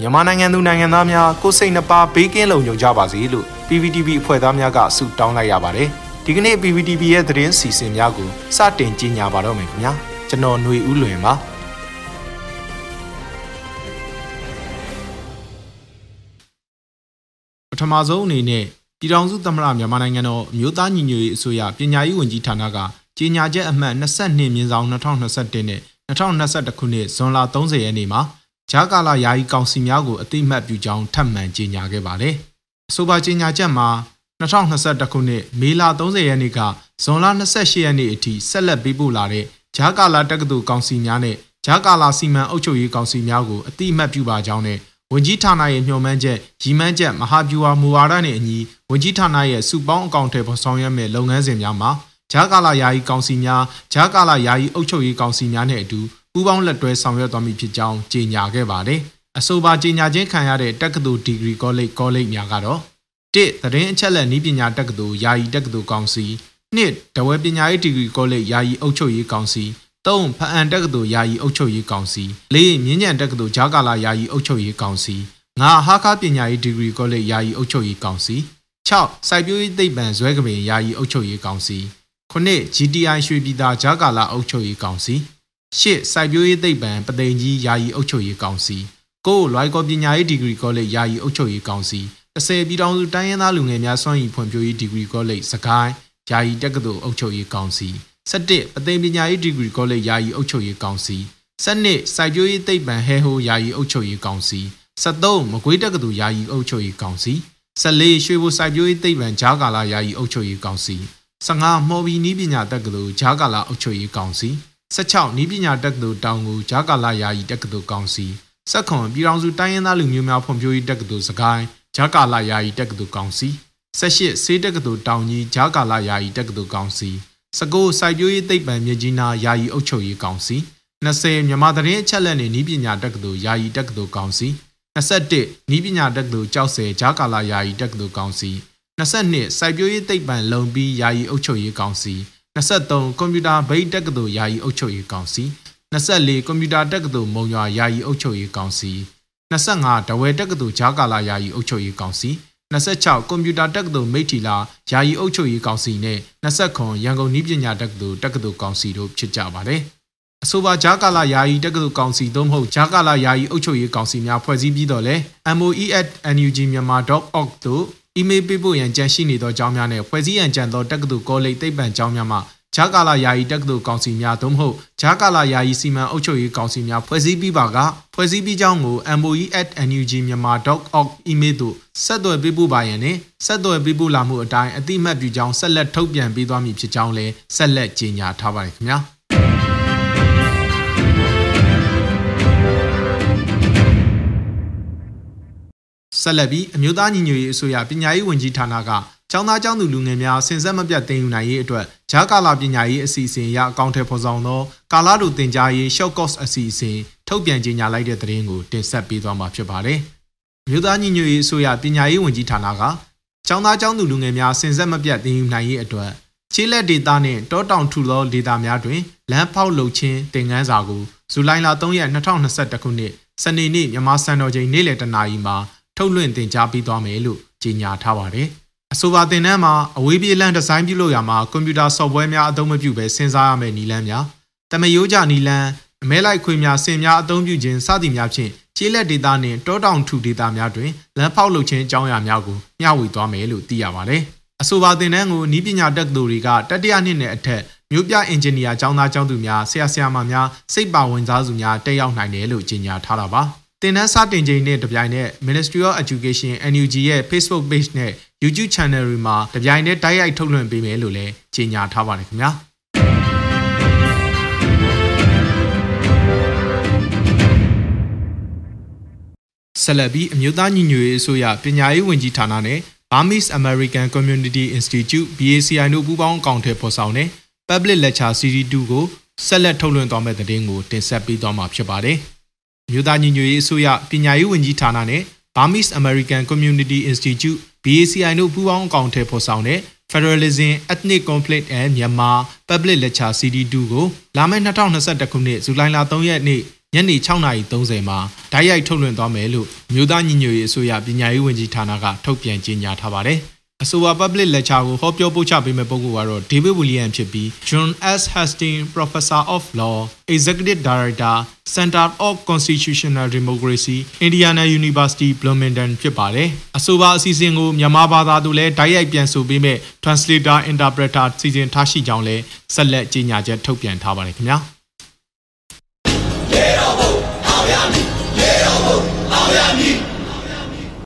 မြန်မာနိုင်ငံသူနိုင်ငံသားများကိုစိတ်နှပါဘေးကင်းလုံခြုံကြပါစေလို့ PPTV အဖွဲ့သားများကဆုတောင်းလိုက်ရပါတယ်။ဒီကနေ့ PPTV ရဲ့သတင်းစီစဉ်များကိုစတင်ကြီးညာပါတော့မယ်ခင်ဗျာ။ကျွန်တော်ຫນွေဦးလွင်ပါ။ပထမဆုံးအနေနဲ့ပြည်ထောင်စုသမ္မတမြန်မာနိုင်ငံတော်အမျိုးသားညီညွတ်ရေးအစိုးရပညာရေးဝန်ကြီးဌာနကကြေညာချက်အမှတ်22မြင်းဆောင်2021နဲ့2021ခုနှစ်ဇွန်လ30ရက်နေ့မှာ ဂျာကာလာယာယီကောင်စီများကိုအတိအမှတ်ပြုကြောင်းထပ်မံကြေညာခဲ့ပါတယ်။အဆိုပါကြေညာချက်မှာ2021ခုနှစ်မေလ30ရက်နေ့ကဇွန်လ28ရက်နေ့အထိဆက်လက်ပေးပို့လာတဲ့ဂျာကာလာတက္ကသိုလ်ကောင်စီများနဲ့ဂျာကာလာစီမံအုပ်ချုပ်ရေးကောင်စီများကိုအတိအမှတ်ပြုပါကြောင်းနဲ့ဝန်ကြီးဌာနရဲ့ညှို့မှန်းချက်၊ရည်မှန်းချက်မဟာဗျူဟာမူဝါဒနဲ့အညီဝန်ကြီးဌာနရဲ့စုပေါင်းအကောင့်ထဲပေါ်ဆောင်ရွက်မဲ့လုပ်ငန်းစဉ်များမှာဂျာကာလာယာယီကောင်စီများဂျာကာလာယာယီအုပ်ချုပ်ရေးကောင်စီများနဲ့အတူ ပူးပေါင်းလက်တွဲဆောင်ရွက်သွားမည်ဖြစ်ကြောင်းကြေညာခဲ့ပါတယ်။အဆိုပါကြေညာခြင်းခံရတဲ့တက္ကသိုလ်ဒီဂရီကောလိပ်ကောလိပ်များကတော့၁သတင်းအချက်အလက်နည်းပညာတက္ကသိုလ်ယာယီတက္ကသိုလ်ကောင်စီ၂တဝဲပညာရေးဒီဂရီကောလိပ်ယာယီအုပ်ချုပ်ရေးကောင်စီ၃ဖအံတက္ကသိုလ်ယာယီအုပ်ချုပ်ရေးကောင်စီ၄မြင်းညံတက္ကသိုလ်ဂျာကာလာယာယီအုပ်ချုပ်ရေးကောင်စီ၅ဟာခပညာရေးဒီဂရီကောလိပ်ယာယီအုပ်ချုပ်ရေးကောင်စီ6စိုက်ပျိုးရေးသိပ္ပံဇွဲကပင်ယာယီအုပ်ချုပ်ရေးကောင်စီ9 GTI ရွှေပြည်သာဂျာကာလာအုပ်ချုပ်ရေးကောင်စီ ရှစ်စိုက်ပျိုးရေးသိပ္ပံပသိမ်ကြီးယာယီအုပ်ချုပ်ရေးကောင်စီကိုလွိုင်ကော်ပညာရေးဒီဂရီကောလိပ်ယာယီအုပ်ချုပ်ရေးကောင်စီ30ပြည်ထောင်စုတိုင်းရင်းသားလူငယ်များစွမ်းရည်ဖွံ့ဖြိုးရေးဒီဂရီကောလိပ်စကိုင်းယာယီတက္ကသိုလ်အုပ်ချုပ်ရေးကောင်စီ17ပသိမ်ပညာရေးဒီဂရီကောလိပ်ယာယီအုပ်ချုပ်ရေးကောင်စီ12စိုက်ပျိုးရေးသိပ္ပံဟဲဟိုယာယီအုပ်ချုပ်ရေးကောင်စီ73မကွေးတက္ကသိုလ်ယာယီအုပ်ချုပ်ရေးကောင်စီ14ရွှေဘိုစိုက်ပျိုးရေးသိပ္ပံဂျာကာလာယာယီအုပ်ချုပ်ရေးကောင်စီ15မော်ဘီနီးပညာတက္ကသိုလ်ဂျာကာလာအုပ်ချုပ်ရေးကောင်စီ 16နီးပညာတက္ကသိုလ်တောင်ကိုဂျာကာလာယာယီတက္ကသိုလ်ကောင်စီ19ပြည်ထောင်စုတိုင်းရင်းသားလူမျိုးများဖွံ့ဖြိုးရေးတက္ကသိုလ်စကိုင်းဂျာကာလာယာယီတက္ကသိုလ်ကောင်စီ18ဆေးတက္ကသိုလ်တောင်ကြီးဂျာကာလာယာယီတက္ကသိုလ်ကောင်စီ19စိုက်ပျိုးရေးသိပ္ပံမြေကြီးနာယာယီအုပ်ချုပ်ရေးကောင်စီ20မြန်မာသတင်းအချက်အလက်နဲ့ဤပညာတက္ကသိုလ်ယာယီတက္ကသိုလ်ကောင်စီ21ဤပညာတက္ကသိုလ်ကျောက်ဆယ်ဂျာကာလာယာယီတက္ကသိုလ်ကောင်စီ22စိုက်ပျိုးရေးသိပ္ပံလုံပြီးယာယီအုပ်ချုပ်ရေးကောင်စီ 23ကွန်ပျူတာဘိတ်တက္ကသိုလ်ယာယီအုပ်ချုပ်ရေးကောင်စီ24ကွန်ပျူတာတက္ကသိုလ်မုံရွာယာယီအုပ်ချုပ်ရေးကောင်စီ25ဒဝဲတက္ကသိုလ်ဂျာကာလာယာယီအုပ်ချုပ်ရေးကောင်စီ26ကွန်ပျူတာတက္ကသိုလ်မိထီလာယာယီအုပ်ချုပ်ရေးကောင်စီနဲ့29ရန်ကုန်နည်းပညာတက္ကသိုလ်တက္ကသိုလ်ကောင်စီတို့ဖြစ်ကြပါတယ်။အဆိုပါဂျာကာလာယာယီတက္ကသိုလ်ကောင်စီသို့မဟုတ်ဂျာကာလာယာယီအုပ်ချုပ်ရေးကောင်စီများဖွဲ့စည်းပြီးတော့လဲ moe@nugmyanmar.org သို့ အီးမေးလ်ပေးပို့ရန်ကြံရှိနေသောအကြောင်းများနဲ့ဖွဲ့စည်းရန်ကြံသောတက္ကသိုလ်ကောလိပ်သိပ္ပံကျောင်းများမှဂျာကာလာယာယီတက္ကသိုလ်ကောင်စီများသို့မဟုတ်ဂျာကာလာယာယီစီမံအုပ်ချုပ်ရေးကောင်စီများဖွဲ့စည်းပြီးပါကဖွဲ့စည်းပြီးကြောင်းကို moe@nugmyanmar.org email သို့ဆက်သွယ်ပေးပို့ပါရန်နဲ့ဆက်သွယ်ပေးပို့လာမှုအတိုင်းအတိမတ်ပြုကြောင်းဆက်လက်ထုတ်ပြန်ပေးသွားမည်ဖြစ်ကြောင်းလည်းဆက်လက်ကြေညာထားပါတယ်ခင်ဗျာ။ ဆက်လက်ပြီးအမျိုးသားညီညွတ်ရေးအစိုးရပညာရေးဝန်ကြီးဌာနကကျောင်းသားကျောင်းသူလူငယ်များဆင်ဆက်မပြတ်တင်ယူနိုင်ရေးအတွက်ဂျာကာလာပညာရေးအစီအစဉ်အရအကောင့်ထဲဖော်ဆောင်သောကာလာတို့တင်ကြားရေး short course အစီအစဉ်ထုတ်ပြန်ကြေညာလိုက်တဲ့သတင်းကိုတင်ဆက်ပေးသွားမှာဖြစ်ပါတယ်။မြို့သားညီညွတ်ရေးအစိုးရပညာရေးဝန်ကြီးဌာနကကျောင်းသားကျောင်းသူလူငယ်များဆင်ဆက်မပြတ်တင်ယူနိုင်ရေးအတွက်ချေးလက်ဒေတာနှင့်တောတောင်ထူသောဒေတာများတွင်လမ်းဖောက်လုပ်ခြင်းတင်ငန်းစာကိုဇူလိုင်လ3ရက်2021ခုနှစ်စနေနေ့မြန်မာစံတော်ချိန်နေ့လယ်တနာရီမှာ ထုတ်လွှင့်တင် ကြားပေးသွားမယ်လို့ကြေညာထားပါတယ်။အဆိုပါသင်တန်းမှာအဝေးပြေးလမ်းဒီဇိုင်းပြုလုပ်ရမှာကွန်ပျူတာ software များအသုံးမပြုဘဲစဉ်းစားရမယ့်နည်းလမ်းများတမယိုးကြနည်းလမ်းအမဲလိုက်ခွေများစင်များအသုံးပြုခြင်းစသည်များဖြင့်ကျေးလက်ဒေတာနှင့်တောတောင်ထူဒေတာများတွင်လမ်းဖောက်လုပ်ခြင်းအကြောင်းအရာများကိုမျှဝေသွားမယ်လို့သိရပါတယ်။အဆိုပါသင်တန်းကိုနီးပညာတက္ကသိုလ်တွေကတတိယနှစ်နဲ့အထက်မြို့ပြအင်ဂျင်နီယာကျောင်းသားကျောင်းသူများဆရာဆရာမများစိတ်ပါဝင်စားစုများတက်ရောက်နိုင်တယ်လို့ကြေညာထားတာပါ။ တင်နန်းစတင်ချိန်နဲ့တပြိုင်နက် Ministry of Education NUG ရဲ့ Facebook page နဲ့ YouTube channel တွေမှာတပြိုင်တည်းတိုက်ရိုက်ထုတ်လွှင့်ပေးမယ်လို့လည်းကြေညာထားပါတယ်ခင်ဗျာဆက်လက်ပြီးအမျိုးသားညီညွတ်ရေးအစိုးရပညာရေးဝန်ကြီးဌာနနဲ့ Burmese American Community Institute BACI တို့ပူးပေါင်းအကောင့်ထဲပေါ်ဆောင်တဲ့ Public Lecture Series 2ကိုဆက်လက်ထုတ်လွှင့်သွားမယ့်သတင်းကိုတင်ဆက်ပေးသွားမှာဖြစ်ပါတယ်။ မြို့သားညီညွတ်ရေးအစိုးရပညာရေးဝန်ကြီးဌာနနဲ့ Burmese American Community Institute BACI တို့ပူးပေါင်းအကောင့်ထဲပေါ်ဆောင်တဲ့ Federalism Ethnic Conflict and Myanmar Public Lecture CD2 ကိုလာမယ့်2021ခုနှစ်ဇူလိုင်လ3ရက်နေ့ညနေ6:30မှာဓာတ်ရိုက်ထုတ်လွှင့်သွားမယ်လို့မြို့သားညီညွတ်ရေးအစိုးရပညာရေးဝန်ကြီးဌာနကထုတ်ပြန်ကြေညာထားပါတယ်။ အဆိုပါ public lecture ကိုဟောပြောပို့ချပေးမယ့်ပုဂ္ဂိုလ်ကတော့ David William ဖြစ်ပြီး John S. Hastings Professor of Law Executive Director Center of Constitutional Democracy Indiana University Bloomington ဖြစ်ပါတယ်။အဆိုပါအစီအစဉ်ကိုမြန်မာဘာသာတို့လည်းဓာတ်ရိုက်ပြန်ဆိုပေးမဲ့ Translator Interpreter စီစဉ်ထားရှိကြောင်းလည်းဆက်လက်ကြေညာချက်ထုတ်ပြန်ထားပါတယ်ခင်ဗျာ။ရေတော်ဘုံအောင်ရမည်ရေတော်ဘုံအောင်ရမည်